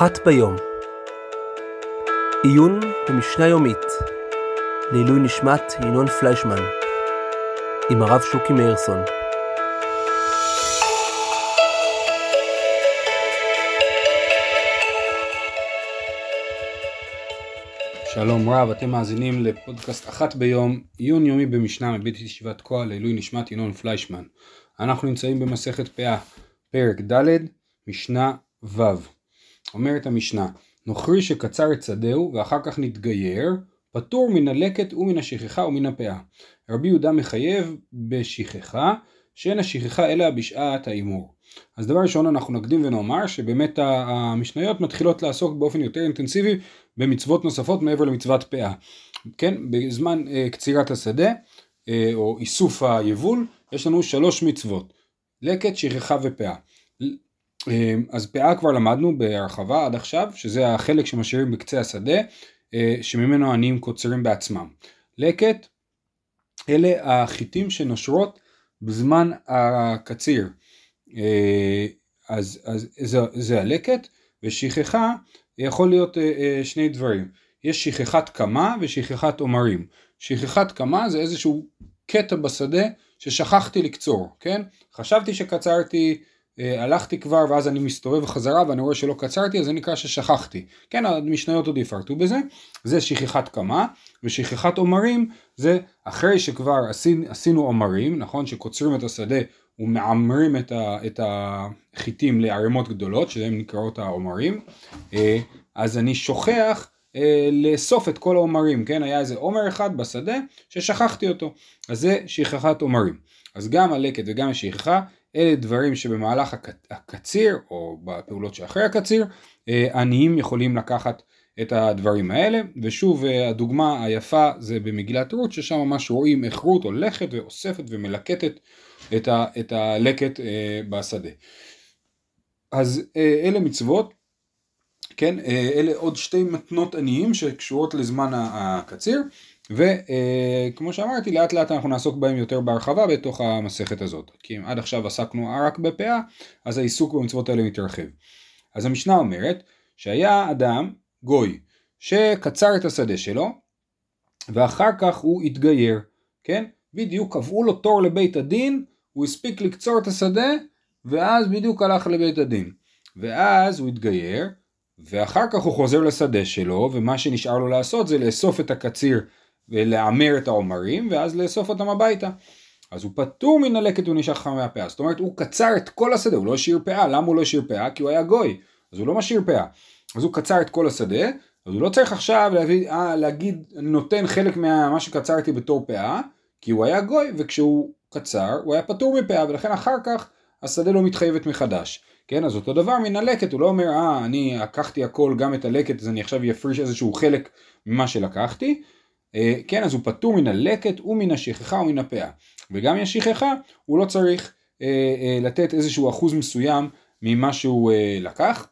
אחת ביום. עיון במשנה יומית לעילוי נשמת ינון פליישמן עם הרב שוקי מאירסון. שלום רב, אתם מאזינים לפודקאסט אחת ביום, עיון יומי במשנה מבית ישיבת כה לעילוי נשמת ינון פליישמן. אנחנו נמצאים במסכת פאה, פרק ד', משנה ו'. אומרת המשנה, נוכרי שקצר את שדהו ואחר כך נתגייר, פטור מן הלקט ומן השכחה ומן הפאה. רבי יהודה מחייב בשכחה, שאין השכחה אלא בשעת ההימור. אז דבר ראשון אנחנו נקדים ונאמר שבאמת המשניות מתחילות לעסוק באופן יותר אינטנסיבי במצוות נוספות מעבר למצוות פאה. כן, בזמן אה, קצירת השדה אה, או איסוף היבול יש לנו שלוש מצוות, לקט, שכחה ופאה. אה, אז פאה כבר למדנו בהרחבה עד עכשיו, שזה החלק שמשאירים בקצה השדה, אה, שממנו העניים קוצרים בעצמם. לקט, אלה החיטים שנושרות בזמן הקציר. אה, אז, אז זה, זה הלקט, ושכחה יכול להיות שני דברים. יש שכחת קמה ושכחת עומרים. שכחת קמה זה איזשהו קטע בשדה ששכחתי לקצור, כן? חשבתי שקצרתי אה, הלכתי כבר ואז אני מסתובב חזרה ואני רואה שלא קצרתי אז זה נקרא ששכחתי. כן, המשניות עוד יפרטו בזה. זה שכחת קמה ושכחת עומרים זה אחרי שכבר עשינו, עשינו עומרים, נכון, שקוצרים את השדה ומעמרים את, ה, את החיטים לערימות גדולות שהן נקראות העומרים, אה, אז אני שוכח אה, לאסוף את כל העומרים, כן, היה איזה עומר אחד בשדה ששכחתי אותו, אז זה שכחת עומרים. אז גם הלקט וגם השכחה אלה דברים שבמהלך הקציר או בפעולות שאחרי הקציר אה, עניים יכולים לקחת את הדברים האלה. ושוב אה, הדוגמה היפה זה במגילת רות ששם ממש רואים איך רות הולכת ואוספת ומלקטת את, ה, את הלקט אה, בשדה. אז אלה מצוות, כן, אלה עוד שתי מתנות עניים שקשורות לזמן הקציר וכמו שאמרתי לאט לאט אנחנו נעסוק בהם יותר בהרחבה בתוך המסכת הזאת. כי אם עד עכשיו עסקנו רק בפאה אז העיסוק במצוות האלה מתרחב. אז המשנה אומרת שהיה אדם גוי שקצר את השדה שלו ואחר כך הוא התגייר כן? בדיוק קבעו לו תור לבית הדין הוא הספיק לקצור את השדה ואז בדיוק הלך לבית הדין. ואז הוא התגייר ואחר כך הוא חוזר לשדה שלו ומה שנשאר לו לעשות זה לאסוף את הקציר ולהמר את העומרים ואז לאסוף אותם הביתה. אז הוא פטור מן הלקט ונשאר חכם מהפאה. זאת אומרת הוא קצר את כל השדה, הוא לא השאיר פאה. למה הוא לא השאיר פאה? כי הוא היה גוי. אז הוא לא משאיר פאה. אז הוא קצר את כל השדה, אז הוא לא צריך עכשיו להביא, אה, להגיד נותן חלק ממה שקצרתי בתור פאה, כי הוא היה גוי וכשהוא קצר הוא היה פטור מפאה ולכן אחר כך השדה לא מתחייבת מחדש. כן, אז אותו דבר מן הלקט, הוא לא אומר, אה, אני לקחתי הכל, גם את הלקט, אז אני עכשיו אפריש איזשהו חלק ממה שלקחתי, כן, אז הוא פטור מן הלקט ומן השכחה ומן הפאה. וגם מן השכחה הוא לא צריך אה, אה, לתת איזשהו אחוז מסוים ממה שהוא לקח.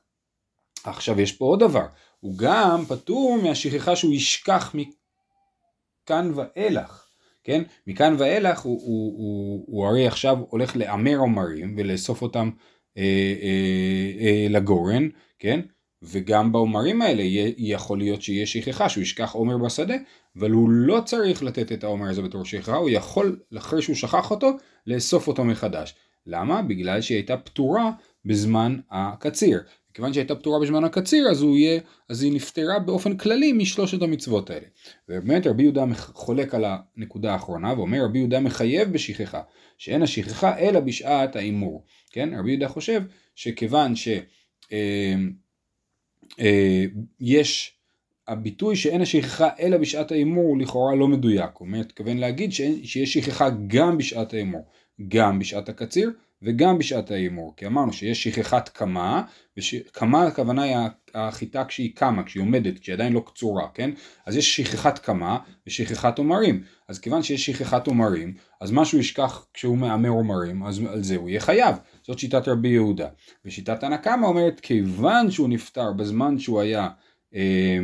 עכשיו יש פה עוד דבר, הוא גם פטור מהשכחה שהוא ישכח מכאן ואילך. כן? מכאן ואילך הוא, הוא, הוא, הוא הרי עכשיו הולך להמר עומרים ולאסוף אותם אה, אה, אה, לגורן, כן? וגם בעומרים האלה יכול להיות שיש שכחה שהוא ישכח עומר בשדה אבל הוא לא צריך לתת את העומר הזה בתור שכחה הוא יכול אחרי שהוא שכח אותו לאסוף אותו מחדש. למה? בגלל שהיא הייתה פטורה בזמן הקציר. כיוון שהייתה פטורה בזמן הקציר אז, יהיה, אז היא נפטרה באופן כללי משלושת המצוות האלה. ובאמת רבי יהודה חולק על הנקודה האחרונה ואומר רבי יהודה מחייב בשכחה שאין השכחה אלא בשעת ההימור כן? רבי יהודה חושב שכיוון ש... אה, יש הביטוי שאין השכחה אלא בשעת ההימור הוא לכאורה לא מדויק, הוא מתכוון להגיד שאין, שיש שכחה גם בשעת ההימור, גם בשעת הקציר וגם בשעת ההימור, כי אמרנו שיש שכחת קמה, וקמה הכוונה היא החיטה כשהיא קמה, כשהיא עומדת, כשהיא עדיין לא קצורה, כן? אז יש שכחת קמה ושכחת עומרים, אז כיוון שיש שכחת עומרים, אז מה שהוא ישכח כשהוא מהמר עומרים, אז על זה הוא יהיה חייב, זאת שיטת רבי יהודה. ושיטת הנקמה אומרת, כיוון שהוא נפטר בזמן שהוא היה אה,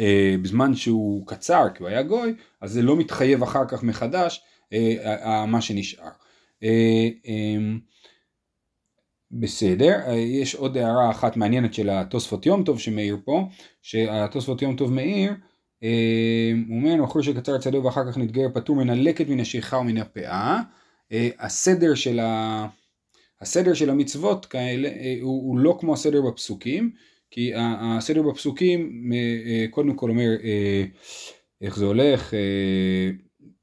אה, בזמן שהוא קצר כי הוא היה גוי אז זה לא מתחייב אחר כך מחדש אה, מה שנשאר. בסדר, אה, יש עוד הערה אחת מעניינת של התוספות יום טוב שמאיר פה, שהתוספות יום טוב מאיר, אה, הוא אומר, נוכר שקצר שדהו ואחר כך נתגייר פטור מן הלקט מן השכחה ומן הפאה. אה, הסדר של, ה... הסדר של המצוות כאלה הוא, הוא לא כמו הסדר בפסוקים, כי הסדר בפסוקים קודם כל אומר איך זה הולך,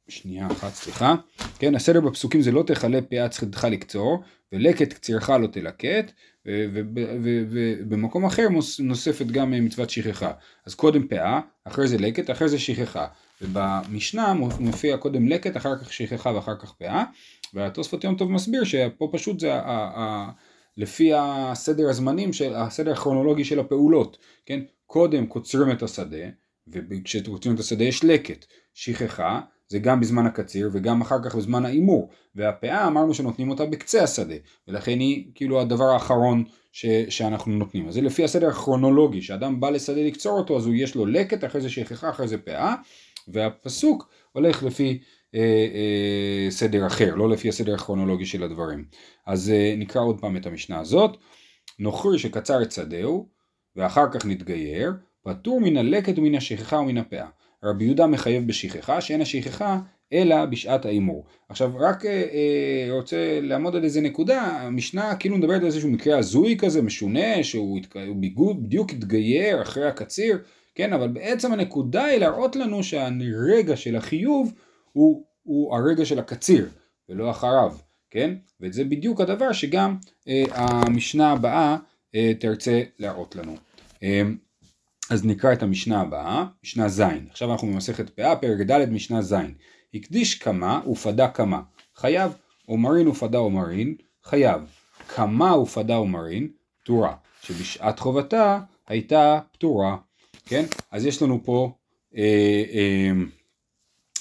שנייה אחת סליחה, כן הסדר בפסוקים זה לא תכלה פאה צריכה לקצור ולקט קצירך לא תלקט ובמקום אחר נוספת גם מצוות שכחה. אז קודם פאה אחרי זה לקט אחרי זה שכחה. ובמשנה מופיע קודם לקט אחר כך שכחה ואחר כך פאה. והתוספות יום טוב מסביר שפה פשוט זה לפי הסדר הזמנים של הסדר הכרונולוגי של הפעולות כן? קודם קוצרים את השדה וכשקוצרים את השדה יש לקט. שכחה זה גם בזמן הקציר וגם אחר כך בזמן ההימור. והפאה אמרנו שנותנים אותה בקצה השדה ולכן היא כאילו הדבר האחרון ש, שאנחנו נותנים. אז זה לפי הסדר הכרונולוגי שאדם בא לשדה לקצור אותו אז הוא יש לו לקט אחרי זה שכחה אחרי זה פאה והפסוק הולך לפי אה, אה, סדר אחר לא לפי הסדר הכרונולוגי של הדברים. אז אה, נקרא עוד פעם את המשנה הזאת. נוכרי שקצר את שדהו ואחר כך נתגייר פטור מן הלקט ומן השכחה ומן הפאה רבי יהודה מחייב בשכחה, שאין השכחה אלא בשעת ההימור. עכשיו רק אה, אה, רוצה לעמוד על איזה נקודה, המשנה כאילו מדברת על איזשהו מקרה הזוי כזה, משונה, שהוא ביגוד, בדיוק התגייר אחרי הקציר, כן, אבל בעצם הנקודה היא להראות לנו שהרגע של החיוב הוא, הוא הרגע של הקציר, ולא אחריו, כן? וזה בדיוק הדבר שגם אה, המשנה הבאה אה, תרצה להראות לנו. אה, אז נקרא את המשנה הבאה, משנה ז', עכשיו אנחנו במסכת פאה, פרק ד', משנה ז', הקדיש כמה ופדה כמה, חייב, אומרין ופדה אומרין, חייב, כמה ופדה אומרין, פטורה, שבשעת חובתה הייתה פטורה, כן? אז יש לנו פה אה, אה,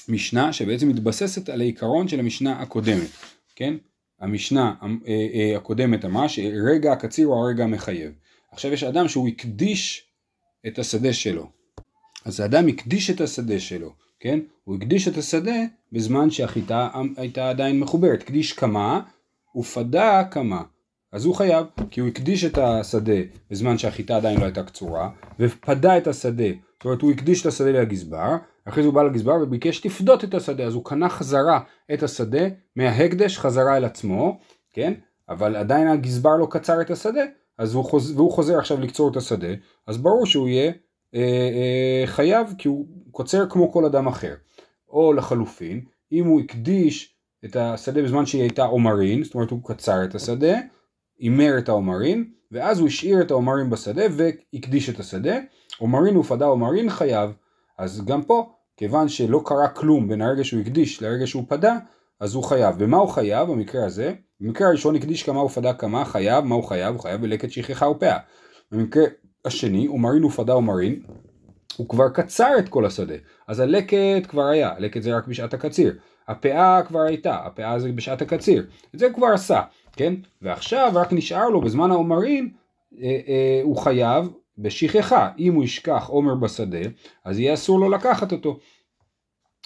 משנה שבעצם מתבססת על העיקרון של המשנה הקודמת, כן? המשנה אה, אה, הקודמת אמרה שרגע הקציר הוא הרגע המחייב. עכשיו יש אדם שהוא הקדיש את השדה שלו. אז האדם הקדיש את השדה שלו, כן? הוא הקדיש את השדה בזמן שהחיטה הייתה עדיין מחוברת. הקדיש כמה ופדה כמה. אז הוא חייב, כי הוא הקדיש את השדה בזמן שהחיטה עדיין לא הייתה קצורה, ופדה את השדה. זאת אומרת, הוא הקדיש את השדה לגזבר, אחרי זה הוא בא לגזבר וביקש לפדות את השדה, אז הוא קנה חזרה את השדה מההקדש חזרה אל עצמו, כן? אבל עדיין הגזבר לא קצר את השדה, אז הוא חוז... והוא חוזר עכשיו לקצור את השדה, אז ברור שהוא יהיה אה, אה, חייב כי הוא קוצר כמו כל אדם אחר. או לחלופין, אם הוא הקדיש את השדה בזמן שהיא הייתה עומרין, זאת אומרת הוא קצר את השדה, הימר את העומרין, ואז הוא השאיר את העומרין בשדה והקדיש את השדה, עומרין ופדה עומרין חייב, אז גם פה, כיוון שלא קרה כלום בין הרגע שהוא הקדיש לרגע שהוא פדה, אז הוא חייב. ומה הוא חייב במקרה הזה? במקרה הראשון הקדיש כמה ופדה כמה, חייב, מה הוא חייב? הוא חייב בלקט שכחה ופאה. במקרה השני, ומרין ופדה ומרין, הוא כבר קצר את כל השדה. אז הלקט כבר היה, הלקט זה רק בשעת הקציר. הפאה כבר הייתה, הפאה זה בשעת הקציר. את זה הוא כבר עשה, כן? ועכשיו רק נשאר לו בזמן העומרין, אה, אה, הוא חייב בשכחה. אם הוא ישכח עומר בשדה, אז יהיה אסור לו לקחת אותו.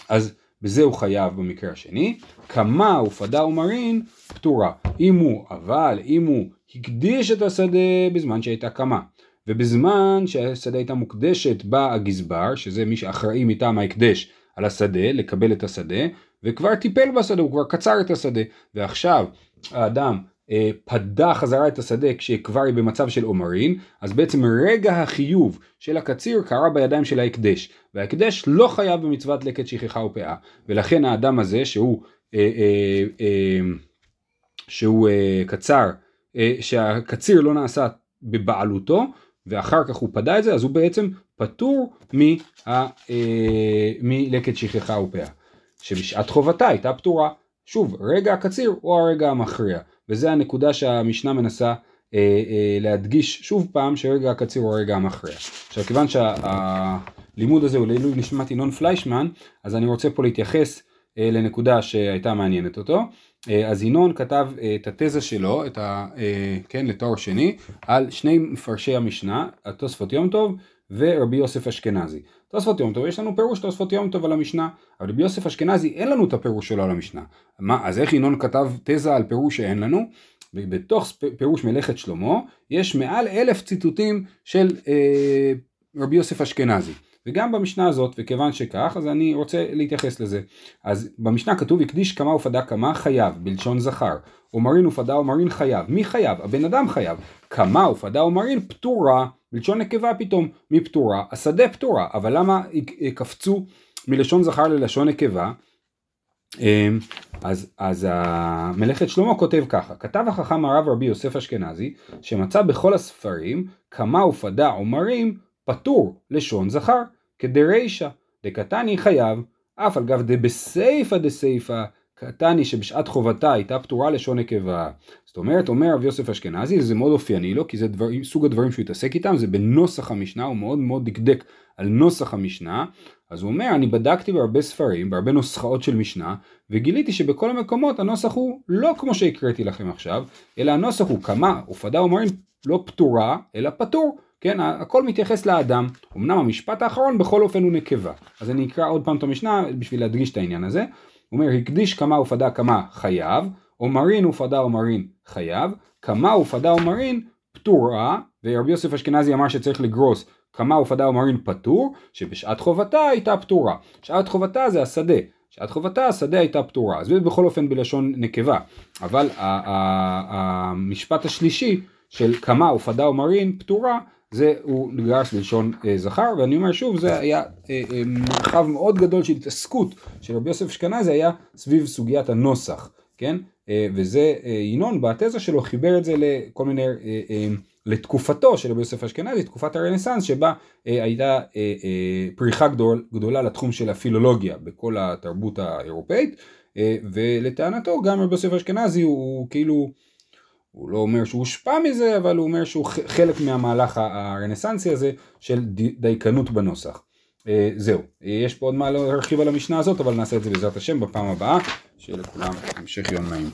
אז בזה הוא חייב במקרה השני, כמה ופדה ומרין פטורה. אם הוא, אבל אם הוא הקדיש את השדה בזמן שהייתה כמה, ובזמן שהשדה הייתה מוקדשת בא הגזבר, שזה מי שאחראי מטעם ההקדש על השדה, לקבל את השדה, וכבר טיפל בשדה, הוא כבר קצר את השדה, ועכשיו האדם פדה חזרה את השדה כשכבר היא במצב של עומרין, אז בעצם רגע החיוב של הקציר קרה בידיים של ההקדש, וההקדש לא חייב במצוות לקט שכחה ופאה, ולכן האדם הזה שהוא, אה, אה, אה, שהוא אה, קצר, אה, שהקציר לא נעשה בבעלותו, ואחר כך הוא פדה את זה, אז הוא בעצם פטור מה, אה, מלקט שכחה ופאה, שבשעת חובתה הייתה פטורה. שוב, רגע הקציר הוא הרגע המכריע. וזה הנקודה שהמשנה מנסה אה, אה, להדגיש שוב פעם שרגע הקציר הוא הרגע המכריע. עכשיו כיוון שהלימוד הזה הוא לעילוי נשמת ינון פליישמן אז אני רוצה פה להתייחס אה, לנקודה שהייתה מעניינת אותו. אז ינון כתב את התזה שלו, את ה, כן, לתואר שני, על שני מפרשי המשנה, התוספות יום טוב ורבי יוסף אשכנזי. תוספות יום טוב, יש לנו פירוש תוספות יום טוב על המשנה, אבל רבי יוסף אשכנזי אין לנו את הפירוש שלו על המשנה. מה, אז איך ינון כתב תזה על פירוש שאין לנו? ובתוך פירוש מלאכת שלמה יש מעל אלף ציטוטים של אה, רבי יוסף אשכנזי. וגם במשנה הזאת, וכיוון שכך, אז אני רוצה להתייחס לזה. אז במשנה כתוב, הקדיש כמה ופדה כמה חייב, בלשון זכר. ומרין ופדה ומרין חייב. מי חייב? הבן אדם חייב. כמה ופדה ומרין פטורה, בלשון נקבה פתאום. מי פטורה? השדה פטורה. אבל למה קפצו מלשון זכר ללשון נקבה? אמ, אז, אז מלאכת שלמה כותב ככה, כתב החכם הרב רבי יוסף אשכנזי, שמצא בכל הספרים כמה ופדה עומרים פטור לשון זכר, כדרישא, דקתני חייב, אף על גב דבסייפא דסייפא, קטני שבשעת חובתה הייתה פטורה לשון נקבה. זאת אומרת, אומר רב יוסף אשכנזי, זה מאוד אופייני לו, כי זה דבר, סוג הדברים שהוא התעסק איתם, זה בנוסח המשנה, הוא מאוד מאוד דקדק על נוסח המשנה, אז הוא אומר, אני בדקתי בהרבה ספרים, בהרבה נוסחאות של משנה, וגיליתי שבכל המקומות הנוסח הוא לא כמו שהקראתי לכם עכשיו, אלא הנוסח הוא כמה ופדה אומרים לא פטורה, אלא פטור. כן, הכל מתייחס לאדם. אמנם המשפט האחרון בכל אופן הוא נקבה. אז אני אקרא עוד פעם את המשנה בשביל להדגיש את העניין הזה. הוא אומר, הקדיש כמה ופדה כמה חייב, אומרין ופדה אומרין חייב, כמה ופדה אומרין פטורה, ורבי יוסף אשכנזי אמר שצריך לגרוס כמה ופדה אומרין פטור, שבשעת חובתה הייתה פטורה. שעת חובתה זה השדה. שעת חובתה השדה הייתה פטורה. אז זה בכל אופן בלשון נקבה. אבל המשפט השלישי של כמה ופדה אומרין פטורה, זה הוא נגרס בלשון אה, זכר, ואני אומר שוב, זה היה אה, אה, מרחב מאוד גדול של התעסקות של רבי יוסף אשכנזי היה סביב סוגיית הנוסח, כן? אה, וזה אה, ינון בתזה שלו חיבר את זה לכל מיני, אה, אה, לתקופתו של רבי יוסף אשכנזי, תקופת הרנסאנס שבה אה, הייתה אה, אה, פריחה גדול, גדולה לתחום של הפילולוגיה בכל התרבות האירופאית, אה, ולטענתו גם רבי יוסף אשכנזי הוא, הוא כאילו הוא לא אומר שהוא הושפע מזה, אבל הוא אומר שהוא חלק מהמהלך הרנסנסי הזה של דייקנות בנוסח. אה, זהו, יש פה עוד מה להרחיב על המשנה הזאת, אבל נעשה את זה בעזרת השם בפעם הבאה, שיהיה לכולם המשך יום נעים.